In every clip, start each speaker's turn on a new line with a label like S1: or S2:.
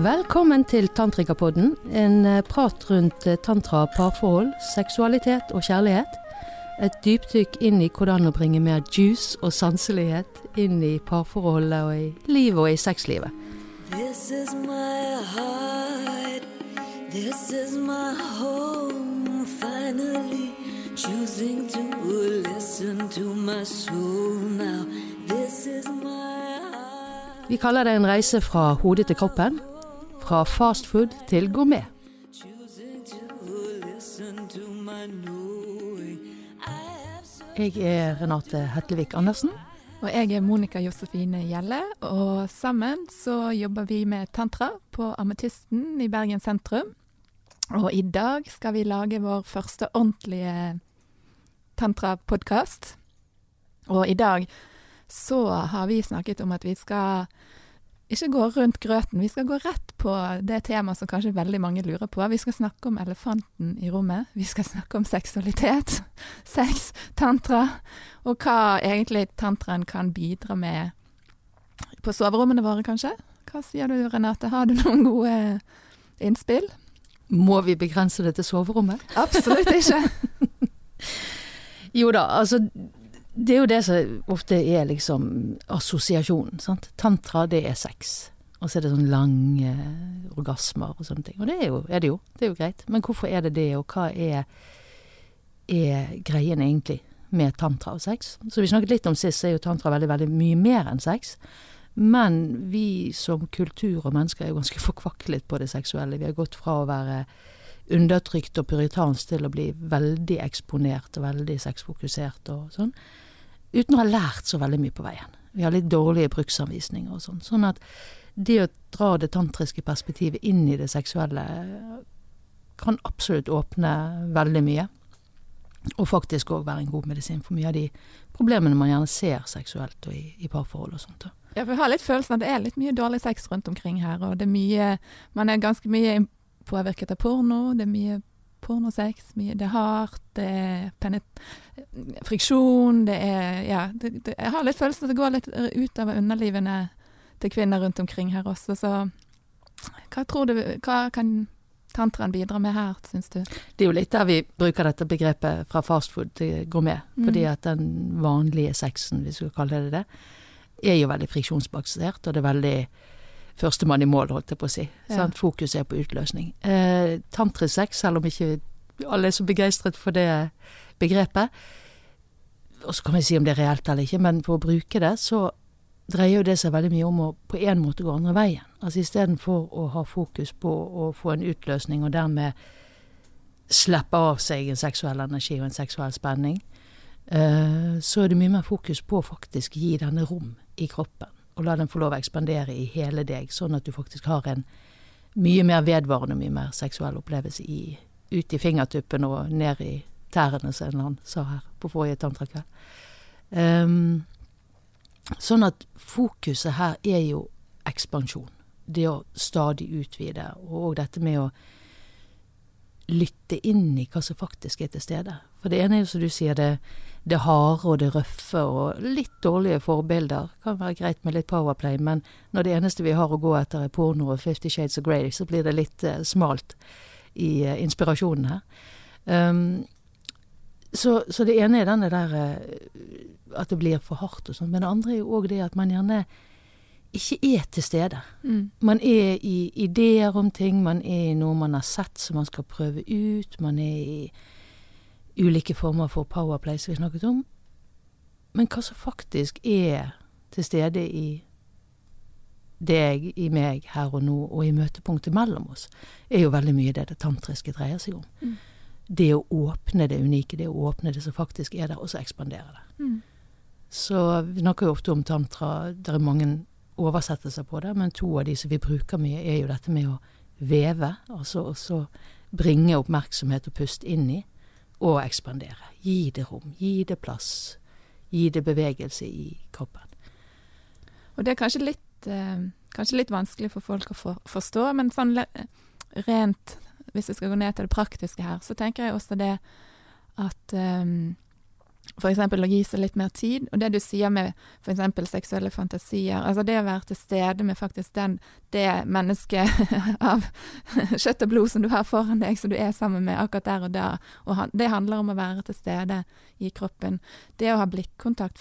S1: Velkommen til Tantrikapodden, en eh, prat rundt eh, tantra, parforhold, seksualitet og kjærlighet. Et dypdykk inn i hvordan å bringe mer juice og sanselighet inn i parforholdet og i livet og i sexlivet.
S2: This is my heart. This is my home. Finally choosing to listen to my soul now. This is my heart.
S1: Vi kaller det en reise fra hodet til kroppen. Fra fastfood til gourmet. Jeg er Renate Hetlevik Andersen.
S3: Og jeg er Monica Josefine Gjelle, og sammen så jobber vi med tantra på Ametisten i Bergen sentrum. Og i dag skal vi lage vår første ordentlige tantrapodkast. Og i dag så har vi snakket om at vi skal ikke gå rundt grøten, vi skal gå rett på det temaet som kanskje veldig mange lurer på. Vi skal snakke om elefanten i rommet. Vi skal snakke om seksualitet, sex, tantra, og hva egentlig tantraen kan bidra med på soverommene våre, kanskje. Hva sier du, Renate? Har du noen gode innspill?
S1: Må vi begrense det til soverommet?
S3: Absolutt ikke.
S1: Jo da, altså det er jo det som ofte er liksom assosiasjonen. sant? Tantra, det er sex. Og så er det sånn lange orgasmer og sånne ting. Og det er, jo, er det jo. Det er jo greit. Men hvorfor er det det, og hva er, er greien egentlig med tantra og sex? Så vi snakket litt om sist, så er jo tantra veldig, veldig mye mer enn sex. Men vi som kultur og mennesker er jo ganske forkvaklet på det seksuelle. Vi har gått fra å være undertrykt og puritansk til å bli veldig eksponert og veldig sexfokusert og sånn. Uten å ha lært så veldig mye på veien. Vi har litt dårlige bruksanvisninger og sånn. Sånn at det å dra det tantriske perspektivet inn i det seksuelle kan absolutt åpne veldig mye. Og faktisk òg være en god medisin for mye av de problemene man gjerne ser seksuelt og i, i parforhold og sånt.
S3: Ja, for jeg har litt følelsen at det er litt mye dårlig sex rundt omkring her, og det er mye Man er ganske mye påvirket av porno, det er mye pornosex, mye Det er hardt, det er penet friksjon, det er Ja, det, det, jeg har litt følelsen at det går litt utover underlivene til kvinner rundt omkring her også, så hva tror du Hva kan tantraen bidra med her, syns du?
S1: Det er jo litt der vi bruker dette begrepet fra fastfood til gourmet.
S3: Mm.
S1: Fordi at den vanlige sexen, hvis vi skal kalle det det, er jo veldig friksjonsbasert, og det er veldig førstemann i mål, holdt jeg på å si.
S3: Ja.
S1: Fokus er på utløsning. Eh, Tantrisex, selv om ikke alle er så begeistret for det begrepet, og så kan vi si om det er reelt eller ikke, men for å bruke det, så dreier jo det seg veldig mye om å på en måte gå andre veien. Altså istedenfor å ha fokus på å få en utløsning og dermed slippe av seg en seksuell energi og en seksuell spenning, eh, så er det mye mer fokus på å faktisk gi denne rom i kroppen. Og la den få lov å ekspandere i hele deg, sånn at du faktisk har en mye mer vedvarende, mye mer seksuell opplevelse i, ut i fingertuppen og ned i tærne, som annen sa her på forrige tantrakveld. Um, sånn at fokuset her er jo ekspansjon. Det å stadig utvide, og dette med å lytte inn i hva som faktisk er til stede. For det ene er jo som du sier, det, det harde og det røffe og litt dårlige forbilder. Kan være greit med litt powerplay, men når det eneste vi har å gå etter er porno og Fifty Shades of Grey, så blir det litt eh, smalt i eh, inspirasjonen her. Um, så, så det ene er denne der eh, at det blir for hardt og sånn, men det andre er jo òg det at man gjerne ikke er til stede.
S3: Mm.
S1: Man er i ideer om ting, man er i noe man har sett som man skal prøve ut, man er i ulike former for powerplay som vi snakket om. Men hva som faktisk er til stede i deg, i meg, her og nå, og i møtepunktet mellom oss, er jo veldig mye det det tantriske dreier seg om.
S3: Mm.
S1: Det å åpne det unike, det å åpne det som faktisk er der, og så ekspandere det.
S3: Mm.
S1: Så vi snakker jo ofte om tantra, det er mange oversettelser på det, men to av de som vi bruker mye, er jo dette med å veve, altså også bringe oppmerksomhet og pust inn i, og ekspandere. Gi det rom, gi det plass, gi det bevegelse i kroppen.
S3: Og det er kanskje litt, eh, kanskje litt vanskelig for folk å for, forstå, men sånn rent Hvis vi skal gå ned til det praktiske her, så tenker jeg også det at eh, eksempel å gi seg litt mer tid. Og det du sier med eksempel seksuelle fantasier, altså det å være til stede med faktisk den, det mennesket av kjøtt og blod som du har foran deg, som du er sammen med akkurat der og da, og det handler om å være til stede i kroppen. Det å ha blikkontakt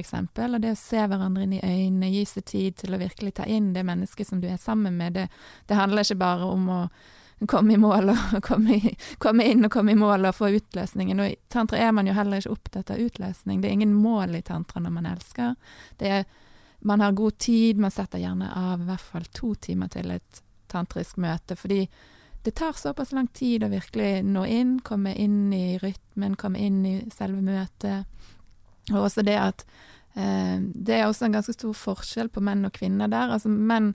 S3: eksempel, og det å se hverandre inn i øynene, gi seg tid til å virkelig ta inn det mennesket som du er sammen med, det, det handler ikke bare om å komme i mål og komme, i, komme, inn og komme i mål og få utløsningen. Og i tantra er man jo heller ikke opptatt av utløsning. Det er ingen mål i tantra når man elsker. Er, man har god tid, man setter gjerne av i hvert fall to timer til et tantrisk møte, fordi det tar såpass lang tid å virkelig nå inn, komme inn i rytmen, komme inn i selve møtet. Og også det at eh, Det er også en ganske stor forskjell på menn og kvinner der. Altså menn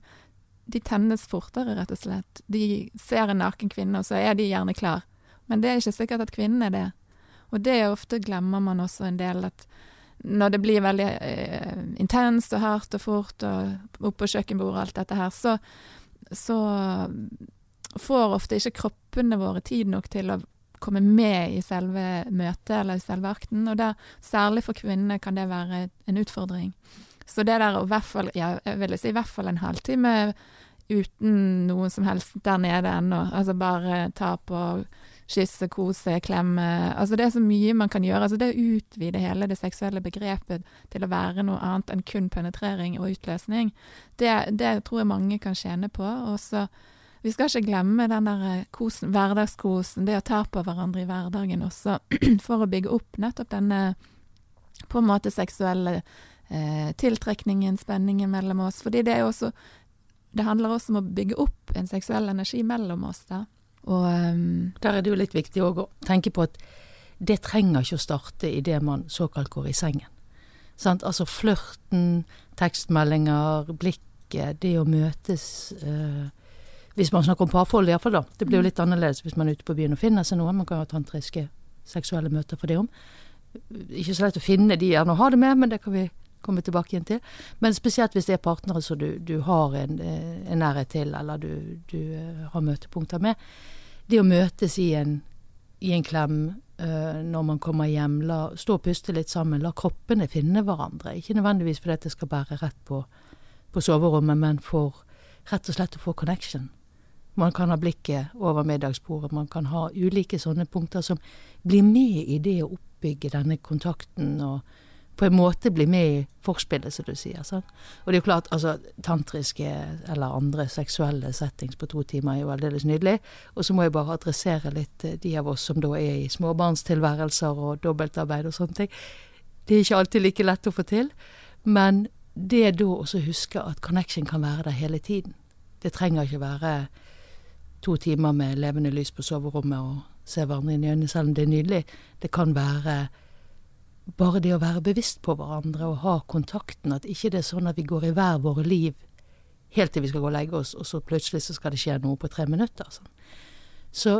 S3: de tennes fortere, rett og slett. De ser en naken kvinne, og så er de gjerne klar. Men det er ikke sikkert at kvinnen er det. Og det er ofte glemmer man også en del at når det blir veldig eh, intenst og hardt og fort og opp på kjøkkenbordet og alt dette her, så, så får ofte ikke kroppene våre tid nok til å komme med i selve møtet eller i selve akten. Og der, særlig for kvinnene kan det være en utfordring. Så det der å hvert fall, ja, jeg ville si i hvert fall en halvtime uten noen som helst der nede ennå. Altså bare ta på, kysse, kose, klemme. Altså det er så mye man kan gjøre. Altså det å utvide hele det seksuelle begrepet til å være noe annet enn kun penetrering og utløsning, det, det tror jeg mange kan tjene på. Og så vi skal ikke glemme den der kosen, hverdagskosen, det å ta på hverandre i hverdagen også, for å bygge opp nettopp denne på en måte seksuelle eh, tiltrekningen, spenningen mellom oss. Fordi det er også Det handler også om å bygge opp en seksuell energi mellom oss, da. Og um,
S1: Der er det jo litt viktig å tenke på at det trenger ikke å starte idet man såkalt går i sengen. Sant? Altså flørten, tekstmeldinger, blikket, det å møtes eh, Hvis man snakker om parforhold, iallfall, da. Det blir jo litt annerledes hvis man er ute på byen og finner seg noen. Man kan ha tantriske seksuelle møter for det om. Ikke så lett å finne de gjerne å ha det med, men det kan vi komme tilbake igjen til. Men spesielt hvis det er partnere som du, du har en, eh, en, nærhet til, eller du, du, eh, har møtepunkter med. Det å møtes i en, i en klem uh, når man kommer hjem, la, stå og puste litt sammen, la kroppene finne hverandre. Ikke nødvendigvis fordi det skal bære rett på, på soverommet, men for rett og slett å få connection. Man kan ha blikket over middagsbordet, man kan ha ulike sånne punkter som blir med i det å oppbygge denne kontakten og på en måte bli med i forspillet, som du sier. Sant? Og det er jo klart, altså tantriske eller andre seksuelle settings på to timer er jo aldeles nydelig. Og så må jeg bare adressere litt eh, de av oss som da er i småbarnstilværelser og dobbeltarbeid og sånne ting. Det er ikke alltid like lett å få til. Men det da også huske at connection kan være der hele tiden. Det trenger ikke være to timer med levende lys på soverommet og se hverandre inn i øynene, selv om det er nydelig. Det kan være bare det å være bevisst på hverandre og ha kontakten, at ikke det er sånn at vi går i hver våre liv helt til vi skal gå og legge oss, og så plutselig så skal det skje noe på tre minutter. Sånn. Så,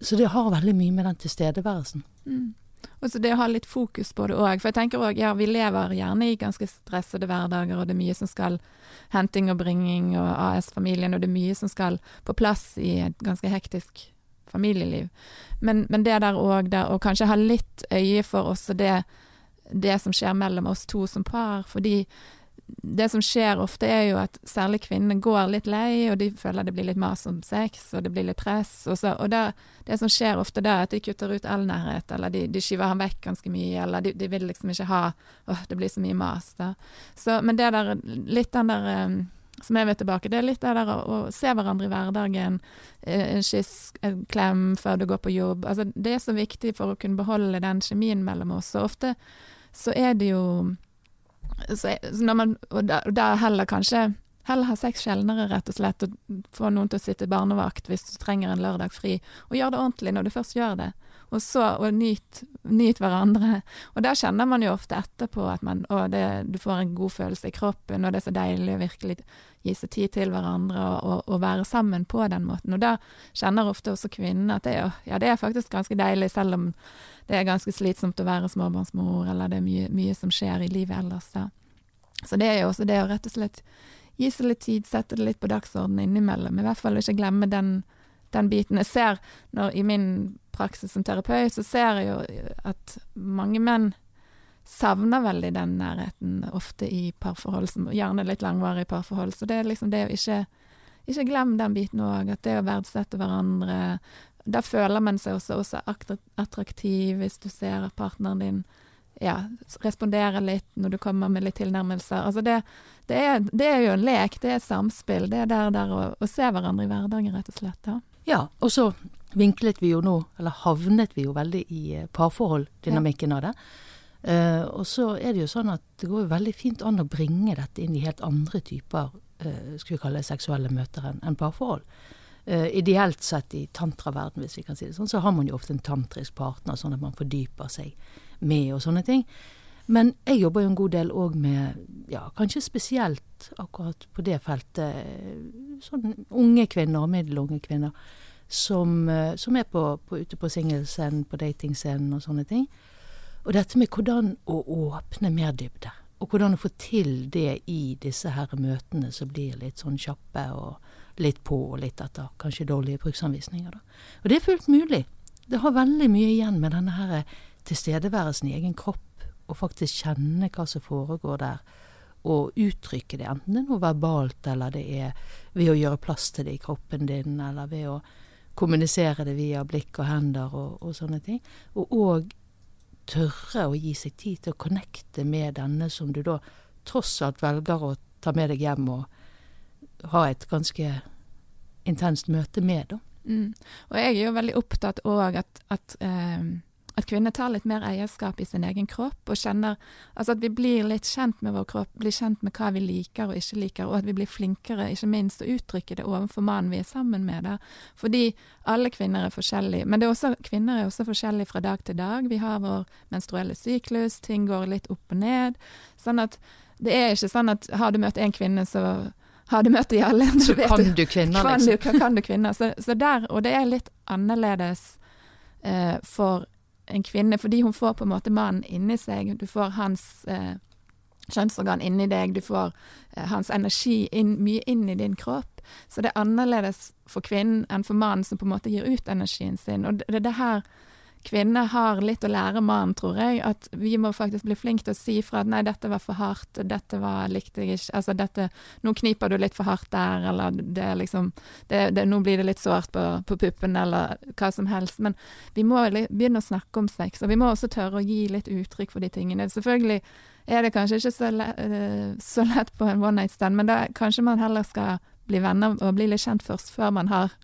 S1: så, det har veldig mye med den tilstedeværelsen.
S3: Mm. Og så det å ha litt fokus på det òg. For jeg tenker òg, ja, vi lever gjerne i ganske stressede hverdager, og det er mye som skal henting og bringing og AS-familien, og det er mye som skal på plass i et ganske hektisk familieliv. Men, men det der òg, å kanskje ha litt øye for også det, det som skjer mellom oss to som par. Fordi det som skjer ofte, er jo at særlig kvinnene går litt lei, og de føler det blir litt mas om sex, og det blir litt press. Og, så, og det, det, som skjer ofte da, er at de kutter ut all nærhet, eller de, de skyver ham vekk ganske mye, eller de, de vil liksom ikke ha Åh, det blir så mye mas, da. Så, men det der, litt den der um, som jeg vil tilbake. Det er litt det der å, å se hverandre i hverdagen. Eh, en kyss, en klem før du går på jobb. Altså, det er så viktig for å kunne beholde den kjemien mellom oss. Og ofte så er det jo så, så når man, Og da, da heller kanskje Heller ha sex sjeldnere, rett og slett, og få noen til å sitte barnevakt hvis du trenger en lørdag fri. Og gjør det ordentlig når du først gjør det og så og nyt, nyt, hverandre. Og da kjenner man jo ofte etterpå at man, å, det, du får en god følelse i kroppen, og det er så deilig å virkelig gi seg tid til hverandre og, og, og være sammen på den måten. Og da kjenner ofte også kvinnene at det, ja, det er faktisk ganske deilig, selv om det er ganske slitsomt å være småbarnsmor, eller det er mye, mye som skjer i livet ellers. da. Så det er jo også det å rett og slett gi seg litt tid, sette det litt på dagsordenen innimellom. I hvert fall ikke glemme den, den biten. Jeg ser når, i min praksis som terapeut, så ser jeg jo at mange menn savner veldig den nærheten ofte i parforhold, som gjerne litt langvarige parforhold. Så det er liksom det å ikke Ikke glem den biten òg, at det å verdsette hverandre Da føler man seg også, også attraktiv hvis du ser partneren din ja, respondere litt når du kommer med litt tilnærmelser. Altså det, det, er, det er jo en lek, det er et samspill. Det er der, der å, å se hverandre i hverdagen, rett og slett. Ja,
S1: Ja, og så vinklet vi jo nå, eller havnet vi jo veldig i eh, parforhold, dynamikken av det. Uh, og så er det jo sånn at det går veldig fint an å bringe dette inn i helt andre typer, uh, skal vi kalle det seksuelle møter enn en parforhold. Uh, ideelt sett i tantraverden, hvis vi kan si det sånn, så har man jo ofte en tantrisk partner, sånn at man fordyper seg med og sånne ting. Men jeg jobber jo en god del òg med, ja, kanskje spesielt akkurat på det feltet, sånn unge kvinner og middelunge kvinner som, eh, som er på, på, ute på singelscenen, på datingscenen og sånne ting. Og dette med hvordan å åpne mer dybde, og hvordan å få til det i disse her møtene som blir litt sånn kjappe og litt på og litt etter kanskje dårlige bruksanvisninger. Da. Og det er fullt mulig. Det har veldig mye igjen med denne her tilstedeværelsen i egen kropp, og faktisk kjenne hva som foregår der, og uttrykke det, enten det er noe verbalt, eller det er ved å gjøre plass til det i kroppen din, eller ved å kommunisere det via blikk og hender og, og sånne ting. Og òg tørre å gi seg tid til å connecte med denne som du da tross alt velger å ta med deg hjem og ha et ganske intenst møte med, da.
S3: Mm. Og jeg er jo veldig opptatt òg at, at, eh, at kvinner tar litt mer eierskap i sin egen kropp, og kjenner Altså at vi blir litt kjent med vår kropp, blir kjent med hva vi liker og ikke liker, og at vi blir flinkere, ikke minst, å uttrykke det overfor mannen vi er sammen med. Da. Fordi alle kvinner er forskjellige. Men det er også, kvinner er også forskjellige fra dag til dag. Vi har vår menstruelle syklus, ting går litt opp og ned. Sånn at det er ikke sånn at har du møtt en kvinne, så har du møtt de alle.
S1: Så
S3: vet
S1: kan
S3: du-
S1: kvinner, kvinner,
S3: kan
S1: liksom.
S3: du, kan du kvinner? Så, så der, og det er litt annerledes eh, for en kvinne, fordi hun får på en måte mannen inni seg. Du får hans eh, kjønnsorgan inni deg, du får eh, hans energi inn, mye inn i din kropp. Så det er annerledes for kvinnen enn for mannen som på en måte gir ut energien sin. Og det det det her kvinner har litt å lære mannen, tror jeg. At vi må faktisk bli flinke til å si fra at nei, dette var for hardt, dette var, likte jeg ikke Altså dette Nå kniper du litt for hardt der, eller det er liksom det, det, Nå blir det litt sårt på, på puppen, eller hva som helst. Men vi må begynne å snakke om sex, og vi må også tørre å gi litt uttrykk for de tingene. Selvfølgelig er det kanskje ikke så, le, eh, så lett på en one night stand, men da kanskje man heller skal bli venner og bli litt kjent først, før man har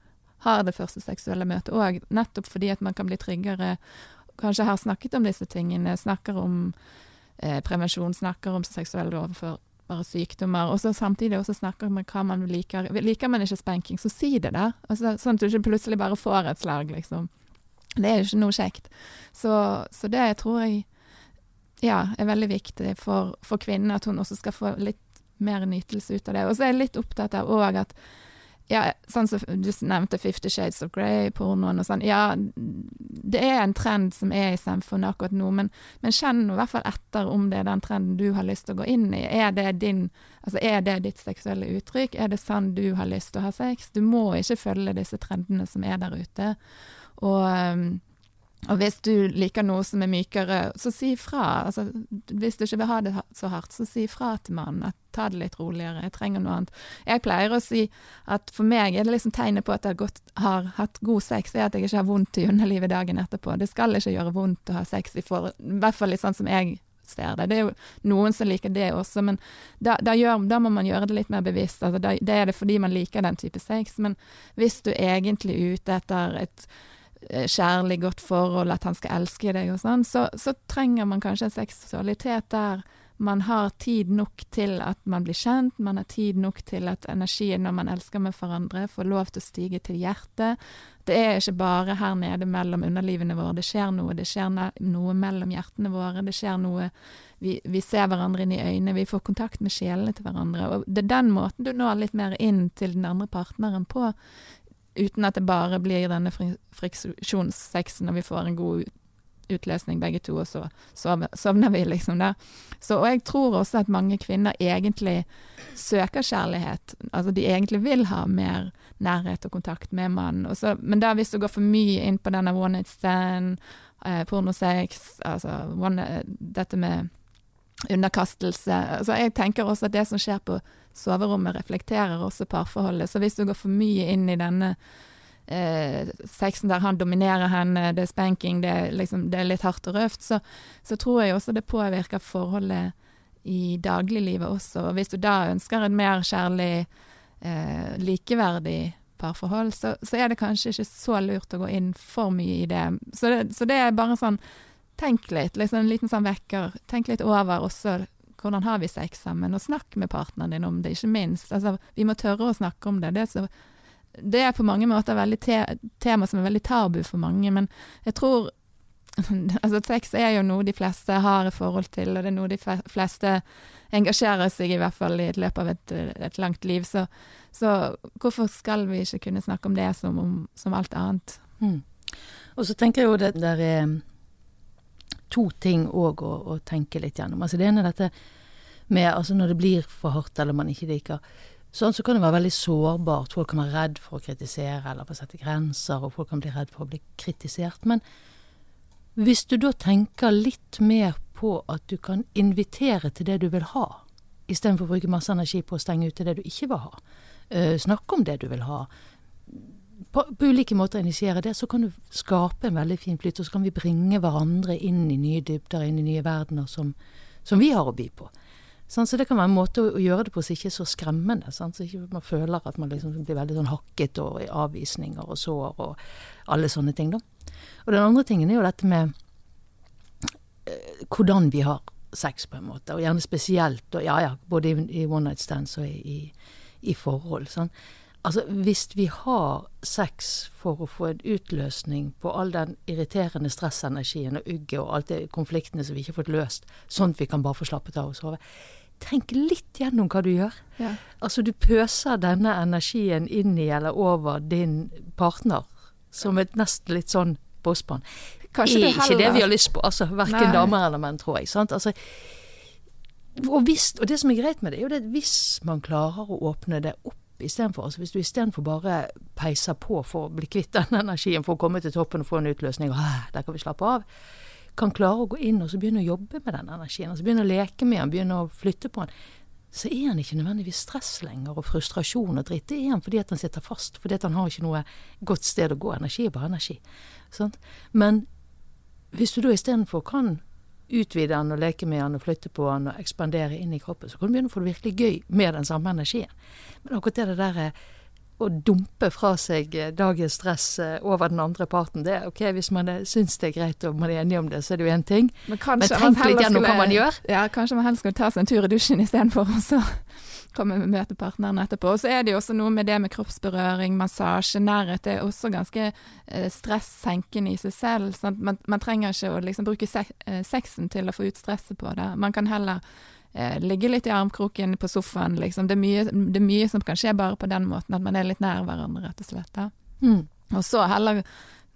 S3: har det første seksuelle møtet òg, nettopp fordi at man kan bli tryggere. Kanskje har snakket om disse tingene, snakker om eh, prevensjon, snakker om seksuelle overførbare sykdommer, og så samtidig også snakker om hva man liker. Liker man ikke spanking, så si det, da. Altså, sånn at du ikke plutselig bare får et slag, liksom. Det er jo ikke noe kjekt. Så, så det tror jeg ja, er veldig viktig for, for kvinnen, at hun også skal få litt mer nytelse ut av det. Og så er jeg litt opptatt av òg at ja, sånn som du nevnte Fifty Shades of Grey-pornoen og sånn. Ja, det er en trend som er i samfunnet akkurat nå, men, men kjenn i hvert fall etter om det er den trenden du har lyst til å gå inn i. Er det, din, altså er det ditt seksuelle uttrykk? Er det sånn du har lyst til å ha sex? Du må ikke følge disse trendene som er der ute. Og, og hvis du liker noe som er mykere, så si ifra. Altså, hvis du ikke vil ha det så hardt, så si ifra til mannen. At ta det litt roligere, jeg trenger noe annet. Jeg pleier å si at for meg er det liksom tegnet på at jeg gått, har hatt god sex, er at jeg ikke har vondt i underlivet dagen etterpå. Det skal ikke gjøre vondt å ha sex, i, for, i hvert fall litt sånn som jeg ser det. Det er jo noen som liker det også, men da, da, gjør, da må man gjøre det litt mer bevisst. Altså, da, det er det fordi man liker den type sex, men hvis du egentlig er ute etter et kjærlig, godt forhold, at han skal elske deg og sånn, så, så trenger man kanskje en seksualitet der man har tid nok til at man blir kjent, man har tid nok til at energien når man elsker med hverandre, får lov til å stige til hjertet. Det er ikke bare her nede mellom underlivene våre, det skjer noe. Det skjer noe mellom hjertene våre, det skjer noe vi, vi ser hverandre inn i øynene, vi får kontakt med sjelene til hverandre. Og det er den måten du når litt mer inn til den andre partneren på, uten at det bare blir denne friksjonssexen når vi får en god utløsning begge to, og så sovner vi liksom der. Så, og jeg tror også at mange kvinner egentlig søker kjærlighet. Altså de egentlig vil ha mer nærhet og kontakt med mannen. Og så- Men da hvis du går for mye inn på denne one night stand, eh, pornosex, altså one, dette med underkastelse altså Jeg tenker også at det som skjer på soverommet, reflekterer også parforholdet. Så hvis du går for mye inn i denne eh, sexen der han dominerer henne, det er spanking, det er, liksom, det er litt hardt og røft, så, så tror jeg også det påvirker forholdet i dagliglivet også. Og hvis du da ønsker en mer kjærlig, eh, likeverdig parforhold, så, så er det kanskje ikke så lurt å gå inn for mye i det. Så det, så det er bare sånn Tenk litt, liksom en liten sånn vekker. Tenk litt over også hvordan har vi sex sammen, og snakk med partneren din om det, ikke minst. Altså, vi må tørre å snakke om det. Det er, så, det er på mange måter veldig te tema som er veldig tabu for mange, men jeg tror Altså, sex er jo noe de fleste har i forhold til, og det er noe de fleste engasjerer seg i, i hvert fall i et løpet av et, et langt liv. Så, så hvorfor skal vi ikke kunne snakke om det som om som alt annet?
S1: Mm. Og så tenker jeg jo det der er to ting òg å, å tenke litt gjennom. Altså det ene er dette med altså når det blir for hardt eller man ikke liker. Sånn så kan det være veldig sårbart. Folk kan være redd for å kritisere eller for å sette grenser, og folk kan bli redd for å bli kritisert. Men hvis du da tenker litt mer på at du kan invitere til det du vil ha, istedenfor å bruke masse energi på å stenge ute det du ikke vil ha. Uh, snakke om det du vil ha. På, på ulike måter initiere det, så kan du skape en veldig fin flyt, og så kan vi bringe hverandre inn i nye dybder, inn i nye verdener som, som vi har å by på. Sånn, så det kan være en måte å, gjøre det på som ikke er så skremmende. Sånn, så ikke man føler at man liksom blir veldig sånn hakket og i avvisninger og sår og alle sånne ting. Da. Og den andre tingen er jo dette med eh, hvordan vi har sex, på en måte. Og gjerne spesielt, og ja ja, både i, i one night stands og i, i, i forhold. Sånn. Altså, hvis vi har sex for å få en utløsning på all den irriterende stressenergien og ugget og alt det konfliktene som vi ikke har fått løst, sånn at vi kan bare få slappet av og sove, tenk litt gjennom hva du gjør.
S3: Ja.
S1: Altså, du pøser denne energien inn i eller over din partner som et nesten litt sånn bossbånd.
S3: Kanskje
S1: er
S3: du
S1: ikke det vi har lyst på. Altså, Verken damer eller menn, tror jeg. sant? Altså, og, hvis, og det som er greit med det, er jo det at hvis man klarer å åpne det opp istedenfor altså Hvis du istedenfor bare peiser på for å bli kvitt den energien, for å komme til toppen og få en utløsning, og «Ah, der kan vi slappe av, kan klare å gå inn og så begynne å jobbe med den energien, altså begynne å leke med den, begynne å flytte på den, så er han ikke nødvendigvis stress lenger, og frustrasjon og dritt. Det er han fordi at han sitter fast, fordi at han har ikke noe godt sted å gå. Energi er bare energi. Sant? Men hvis du da istedenfor kan utvide den og leke med den og flytte på den og ekspandere inn i kroppen, så kan du begynne å få det virkelig gøy med den samme energien. Men akkurat det der eh, å dumpe fra seg eh, dagens stress eh, over den andre parten, det er ok, hvis man eh, syns det er greit og man er enig om det, så er det jo én ting.
S3: Men
S1: Men tenk litt gjennom hva man gjør.
S3: Ja, kanskje man helst skulle ta seg en tur i dusjen istedenfor å så komme med møtepartneren etterpå. Og så er det jo også noe med det med kroppsberøring, massasje, nærhet. Det er også ganske stressenkende i seg selv. Man, man trenger ikke å liksom bruke sexen til å få ut stresset på det. Man kan heller ligge litt i armkroken på sofaen, liksom. Det er, mye, det er mye som kan skje bare på den måten, at man er litt nær hverandre, rett og slett. Da.
S1: Mm.
S3: Og så heller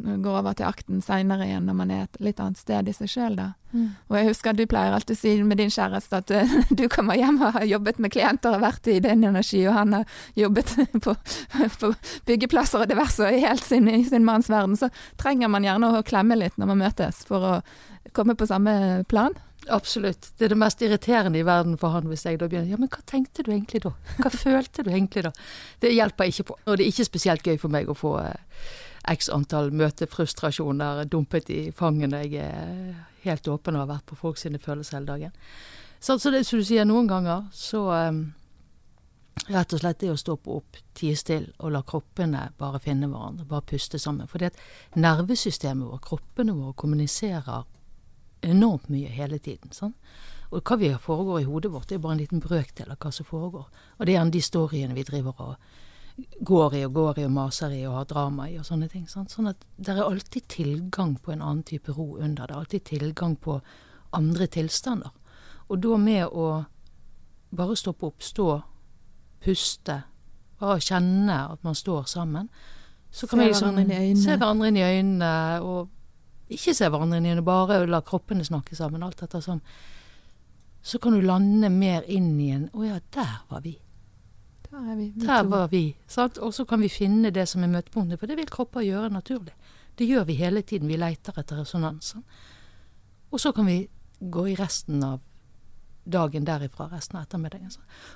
S3: gå over til akten seinere igjen, når man er et litt annet sted i seg sjøl, da.
S1: Mm.
S3: Og jeg husker at du pleier alltid å si med din kjæreste at uh, du kommer hjem og har jobbet med klienter og vært i din energi, og han har jobbet på, på byggeplasser og diverse og i helt sin, i sin manns verden. Så trenger man gjerne å klemme litt når man møtes, for å komme på samme plan.
S1: Absolutt. Det er det mest irriterende i verden for han hvis jeg da begynner Ja, men hva tenkte du egentlig da? Hva følte du egentlig da? Det hjelper ikke på. Og det er ikke spesielt gøy for meg å få eh, x antall møtefrustrasjoner dumpet i fanget når jeg er helt åpen og har vært på folk sine følelser hele dagen. Så, så det som du sier, noen ganger så um, Rett og slett det å stoppe opp, tie stille og la kroppene bare finne hverandre, bare puste sammen. Fordi at nervesystemet vårt, kroppene våre, kommuniserer enormt mye hele tiden. Sånn? Og hva vi foregår i hodet vårt, det er bare en liten brøkdel av hva som foregår. Og det er gjerne de storyene vi driver og går i og går i og maser i og har drama i og sånne ting. Sant? Sånn at det er alltid tilgang på en annen type ro under. Det er alltid tilgang på andre tilstander. Og da med å bare stoppe opp, stå, puste, bare kjenne at man står sammen, så kan vi liksom
S3: i øynene.
S1: se hverandre inn i øynene og ikke se hverandre inn i øynene, bare la kroppene snakke sammen, alt dette sånn, så kan du lande mer inn i en Å ja, der var vi.
S3: Der er vi. vi
S1: Der var vi. Sant? Og så kan vi finne det som er møtepunktet, for det vil kropper gjøre naturlig. Det gjør vi hele tiden. Vi leter etter resonansen. Og så kan vi gå i resten av dagen derifra, resten av ettermiddagen.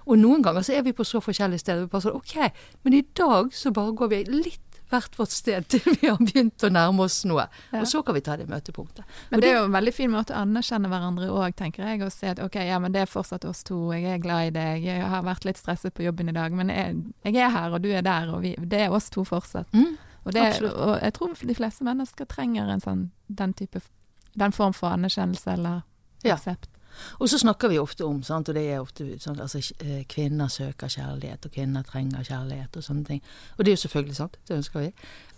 S1: Og noen ganger så er vi på så forskjellige steder. Vi bare sånn, ok, Men i dag så bare går vi litt hvert vårt sted til vi har begynt å nærme oss noe.
S3: Ja.
S1: Og så kan vi ta det møtepunktet.
S3: Men det er jo en veldig fin måte å anerkjenne hverandre òg, tenker jeg. Og se at ok, ja, men det er fortsatt oss to, jeg er glad i deg, jeg har vært litt stresset på jobben i dag, men jeg, jeg er her, og du er der, og vi, det er oss to fortsatt.
S1: Mm.
S3: Og, det, og jeg tror de fleste mennesker trenger en sånn, den type den form for anerkjennelse eller
S1: Ja. Og så snakker vi ofte om, sant, og det er ofte sånn, altså eh, kvinner søker kjærlighet, og kvinner trenger kjærlighet og sånne ting. Og det er jo selvfølgelig sant, det ønsker vi.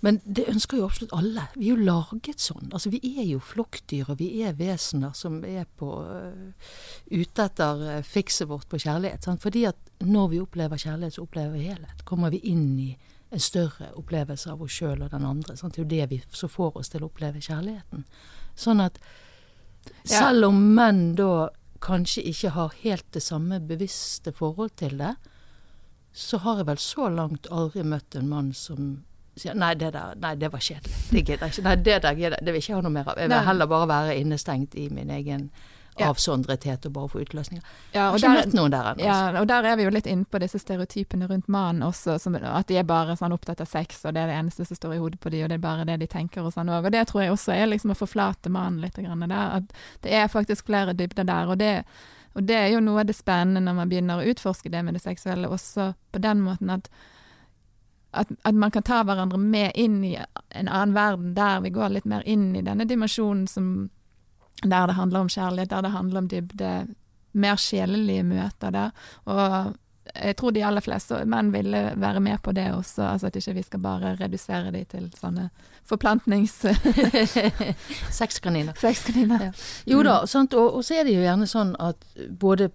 S1: Men det ønsker jo absolutt alle. Vi er jo laget sånn. Altså vi er jo flokkdyr, og vi er vesener som er på uh, ute etter uh, fikset vårt på kjærlighet. Sant? Fordi at når vi opplever kjærlighet, så opplever vi helhet. Kommer vi inn i en større opplevelse av oss sjøl og den andre. Sant? Det er jo det vi, så får oss til å oppleve kjærligheten. Sånn at. Selv om menn da kanskje ikke har helt det samme bevisste forhold til det, så har jeg vel så langt aldri møtt en mann som sier nei, det der, nei, det var kjedelig. Det gidder jeg ikke. Nei, det der gidder jeg. Det vil jeg ikke ha noe mer av. Jeg vil heller bare være innestengt i min egen
S3: Ja.
S1: avsondrethet og bare få utløsninger.
S3: Ja, og der,
S1: der altså.
S3: ja, og der er vi jo litt inne på disse stereotypene rundt mannen også, som, at de er bare sånn opptatt av sex, og det er det eneste som står i hodet på de, og det er bare det de tenker og sånn òg. Og det tror jeg også er liksom å forflate mannen litt grann der. At det er faktisk flere dybder der. Og det, og det er jo noe av det spennende når man begynner å utforske det med det seksuelle, også på den måten at at, at man kan ta hverandre med inn i en annen verden, der vi går litt mer inn i denne dimensjonen som der det handler om kjærlighet, der det handler om dybde, mer sjelelige møter der. Og jeg tror de aller fleste menn ville være med på det også, altså at ikke vi skal bare redusere de til sånne forplantnings...
S1: Sexkaniner. Jo da, sant? Og, og så er det jo gjerne sånn at både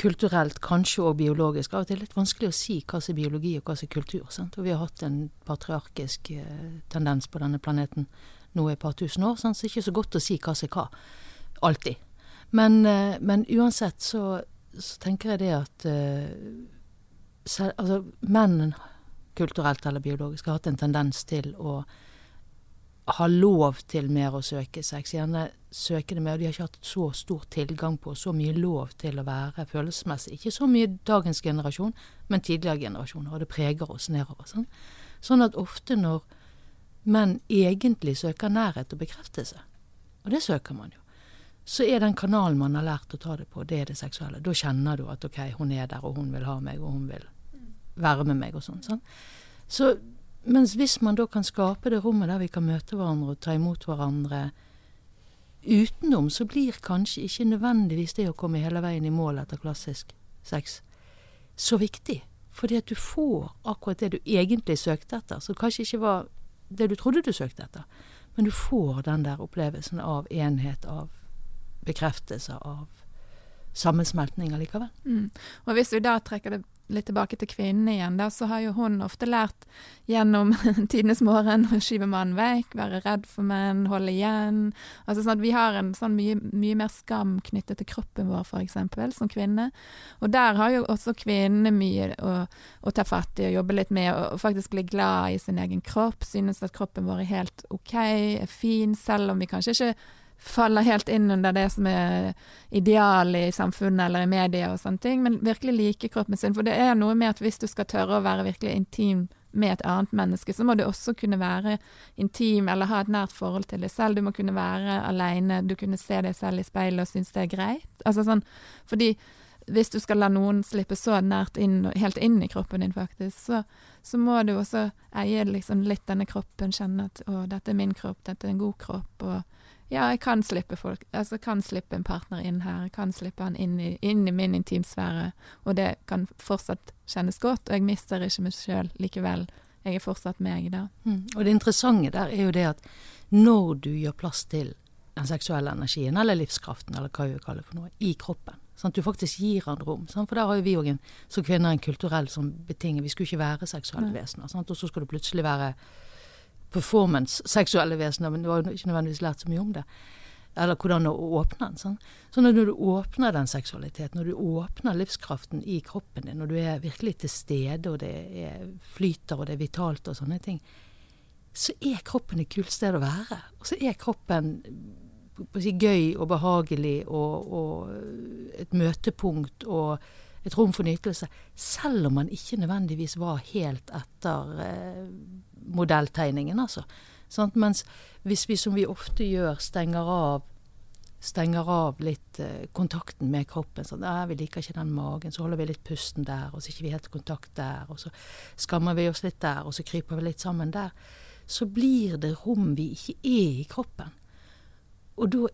S1: kulturelt, kanskje og biologisk, av og til er litt vanskelig å si hva som er biologi og hva som er kultur. Sant? Og vi har hatt en patriarkisk eh, tendens på denne planeten nå i et par tusen år, sant? så det er ikke så godt å si hva som er hva. Alltid. Men, eh, men uansett så, så tenker jeg det at eh, altså, menn kulturelt eller biologisk har hatt en tendens til å ha lov til mer å søke sex. Gjerne søke det mer. De har ikke hatt så stor tilgang på, så mye lov til å være følelsesmessig. Ikke så mye dagens generasjon, men tidligere generasjoner. Og det preger oss nedover. Sånn, sånn at ofte når menn egentlig søker nærhet og bekreftelse, og det søker man jo, så er den kanalen man har lært å ta det på, det er det seksuelle. Da kjenner du at ok, hun er der, og hun vil ha meg, og hun vil være med meg og sånn. sånn. Så mens hvis man da kan skape det rommet der vi kan møte hverandre og ta imot hverandre utenom, så blir kanskje ikke nødvendigvis det å komme hele veien i mål etter klassisk sex så viktig. Fordi at du får akkurat det du egentlig søkte etter, som kanskje ikke var det du trodde du søkte etter. Men du får den der opplevelsen av enhet, av bekreftelse, av sammensmeltning allikevel.
S3: Mm. Og hvis vi da trekker det litt tilbake til kvinnen igjen, da, så har jo hun ofte lært gjennom tidenes morgen å skyve mannen vekk, være redd for menn, holde igjen. Altså sånn at Vi har en sånn mye, mye mer skam knyttet til kroppen vår, eksempel, som kvinne. Og der har jo også kvinnene mye å, å ta fatt i og jobbe litt med, og faktisk bli glad i sin egen kropp, synes at kroppen vår er helt OK, er fin, selv om vi kanskje ikke faller helt inn under det som er idealet i samfunnet eller i media og sånne ting, men virkelig like kroppen sin. For det er noe med at hvis du skal tørre å være virkelig intim med et annet menneske, så må du også kunne være intim eller ha et nært forhold til deg selv. Du må kunne være aleine, du kunne se deg selv i speilet og synes det er greit. Altså sånn, fordi hvis du skal la noen slippe så nært inn, helt inn i kroppen din, faktisk, så, så må du også eie liksom litt denne kroppen, kjenne at å, dette er min kropp, dette er en god kropp, og ja, jeg kan slippe folk, altså kan slippe en partner inn her, jeg kan slippe han inn i, inn i min intimsfære, og det kan fortsatt kjennes godt, og jeg mister ikke meg sjøl likevel. Jeg er fortsatt meg da.
S1: Mm. Og det interessante der er jo det at når du gjør plass til den seksuelle energien, eller livskraften, eller hva vi kaller det for noe, i kroppen, sånn at du faktisk gir han rom. Sånn? For der har jo vi òg som kvinner en kulturell sånn betinget Vi skulle ikke være seksuelle vesener. Sånn? Og så skal du plutselig være performance-seksuelle vesener, men du har ikke nødvendigvis lært så mye om det. Eller hvordan å åpne den. Sånn. Så når du åpner den seksualiteten, når du åpner livskraften i kroppen din, når du er virkelig til stede, og det er flyter, og det er vitalt og sånne ting, så er kroppen et kult sted å være. Og så er kroppen si, gøy og behagelig og, og et møtepunkt og et rom for nytelse. Selv om man ikke nødvendigvis var helt etter eh, modelltegningen, altså. Sant? Mens hvis vi som vi ofte gjør, stenger av stenger av litt eh, kontakten med kroppen. sånn, eh, 'Vi liker ikke den magen.' Så holder vi litt pusten der, og så ikke vi helt i kontakt der. Og så skammer vi oss litt der, og så kryper vi litt sammen der. Så blir det rom vi ikke er i kroppen. Og da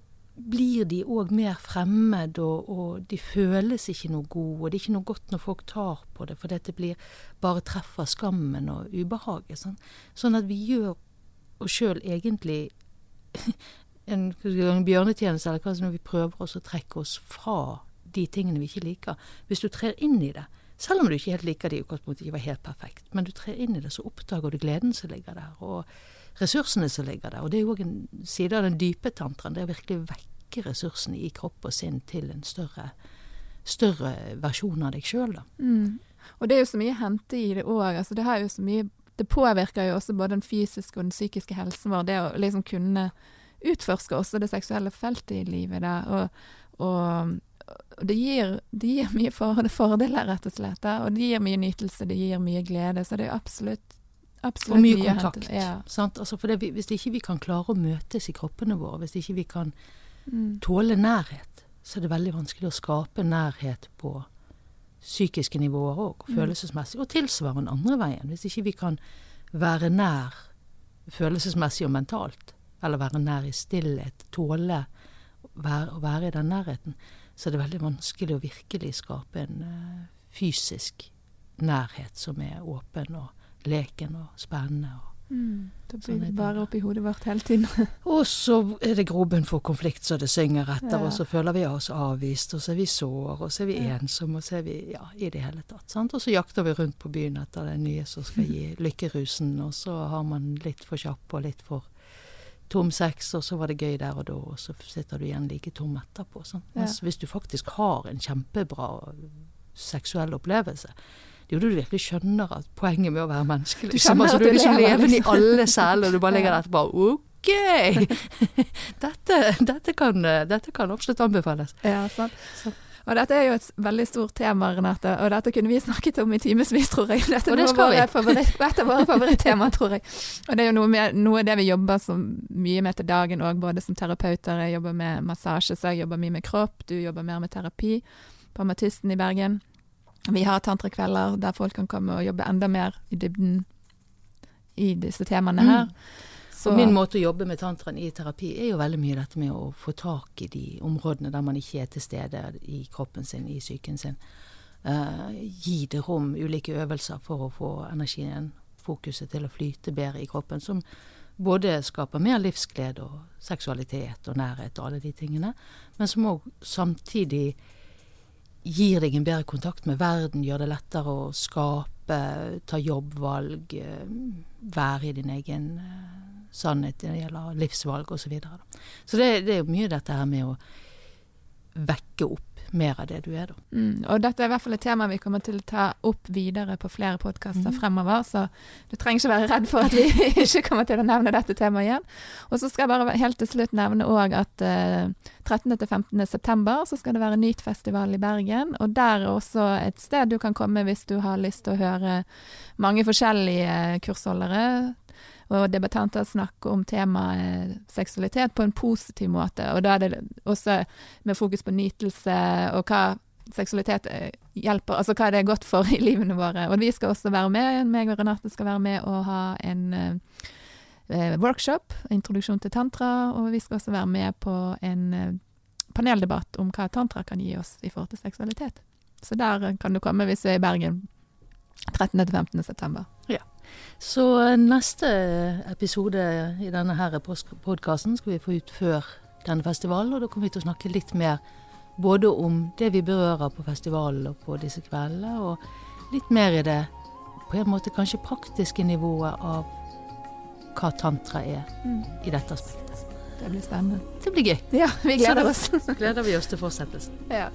S1: blir de òg mer fremmed, og, og, de føles ikke noe gode. Og det er ikke noe godt når folk tar på det, for dette blir bare treffer skammen og ubehaget. Sånn, sånn at vi gjør oss sjøl egentlig en, en bjørnetjeneste, eller hva som når vi prøver oss å trekke oss fra de tingene vi ikke liker. Hvis du trer inn i det, selv om du ikke helt liker det i utgangspunktet, ikke var helt perfekt, men du trer inn i det, så oppdager du gleden som ligger der, og ressursene som ligger der. Og det er jo òg en side av den dype tantraen, det er virkelig virkelig vekke ressursene i kropp og sinn til en større, større versjon av deg sjøl, da.
S3: Mm. Og det er jo så mye å hente i det òg. Altså, det, har jo så mye, det påvirker jo også både den fysiske og den psykiske helsen vår, det å liksom kunne utforske også det seksuelle feltet i livet. der. Og, og, det, gir, det, gir, mye for, fordeler, rett og slett. Og det gir mye nytelse, det gir mye glede. Så det er absolutt, absolutt
S1: Og mye
S3: mye
S1: kontakt.
S3: Ja.
S1: Sant? Altså, det, hvis ikke vi kan klare å møtes i kroppene våre, hvis ikke vi kan
S3: Mm.
S1: tåle nærhet, så er det veldig vanskelig å skape nærhet på psykiske nivåer òg, og
S3: Mm.
S1: følelsesmessig. Og tilsvarende andre veien. Hvis ikke vi kan være nær følelsesmessig og mentalt, eller være nær i stillhet, tåle å være i den nærheten, så er det veldig vanskelig å virkelig skape en eh, fysisk nærhet som er åpen og leken og spennende. Og,
S3: Mm. Da
S1: Sånn
S3: blir
S1: sånn
S3: det bare oppi hodet vårt hele tiden.
S1: og så er det grobunn for konflikt så det synger etter,
S3: Ja.
S1: og så føler vi oss avvist, og så er vi sår, og så er vi
S3: Ja.
S1: ensomme, og så er vi ja, i det hele tatt. Sant? Og så jakter vi rundt på byen etter det nye som skal gi lykkerusen, og så har man litt for kjapp og litt for tom sex, og så var det gøy der og da, og så sitter du igjen like tom etterpå. Sant?
S3: Ja.
S1: Hvis du faktisk har en kjempebra seksuell opplevelse, det er jo da du virkelig skjønner at poenget med å være menneske
S3: Du
S1: liksom,
S3: skjønner
S1: altså,
S3: at
S1: Du er liksom levende i alle celler, og du bare ligger der bare, OK! dette, dette, kan, dette kan absolutt anbefales.
S3: Ja, sant. Og dette er jo et veldig stort tema, Renate, og dette kunne vi snakket om i timevis, tror jeg. Dette
S1: Og det skal vi.
S3: favoritt, dette er våre favorittema, tror jeg. Og det er jo noe, med, noe av det vi jobber så mye med til dagen òg, både som terapeuter. Jeg jobber med massasje, så jeg jobber mye med kropp. Du jobber mer med terapi på Amatisten i Bergen. Vi har tantrakvelder der folk kan komme og jobbe enda mer i dybden i disse temaene her.
S1: Mm. Og min måte å jobbe med tantraen i terapi er jo veldig mye dette med å få tak i de områdene der man ikke er til stede i kroppen sin, i psyken sin. Uh, gi det rom, ulike øvelser for å få energien, fokuset til å flyte bedre i kroppen, som både skaper mer livsglede og seksualitet og nærhet og alle de tingene, men som òg samtidig gir deg en bedre kontakt med verden, gjør det lettere å skape, ta jobbvalg, eh, være i din egen eh, sannhet når det gjelder livsvalg osv. Så, videre, så det, det er jo mye dette her med å vekke opp mer av det du er, da.
S3: Mm, og dette er i hvert fall et tema vi kommer til å ta opp videre på flere podkaster
S1: mm.
S3: fremover, så du trenger ikke være redd for at vi ikke kommer til å nevne dette temaet igjen. Og så skal jeg bare helt til slutt nevne òg at eh, 13. til 15. september så skal det være Nytfestival i Bergen, og der er også et sted du kan komme hvis du har lyst til å høre mange forskjellige kursholdere og debattanter snakker om temaet seksualitet på en positiv måte. Og da er det også med fokus på nytelse og hva seksualitet eh, hjelper, altså hva det er godt for i livene våre. Og vi skal også være med, meg og Renate skal være med og ha en eh, workshop, introduksjon til tantra, og vi skal også være med på en eh, paneldebatt om hva tantra kan gi oss i forhold til seksualitet. Så der kan du komme hvis du er i Bergen 13. til 15. september. Ja.
S1: Så eh, neste episode i denne her podkasten skal vi få ut før denne festivalen, og da kommer vi til å snakke litt mer både om det vi berører på festivalen og på disse kveldene, og litt mer i det på en måte kanskje praktiske nivået av hva tantra er
S3: mm.
S1: i dette aspektet.
S3: Det blir spennende.
S1: Det blir gøy.
S3: Ja, vi gleder oss.
S1: Så gleder vi oss til fortsettelsen.
S3: Ja.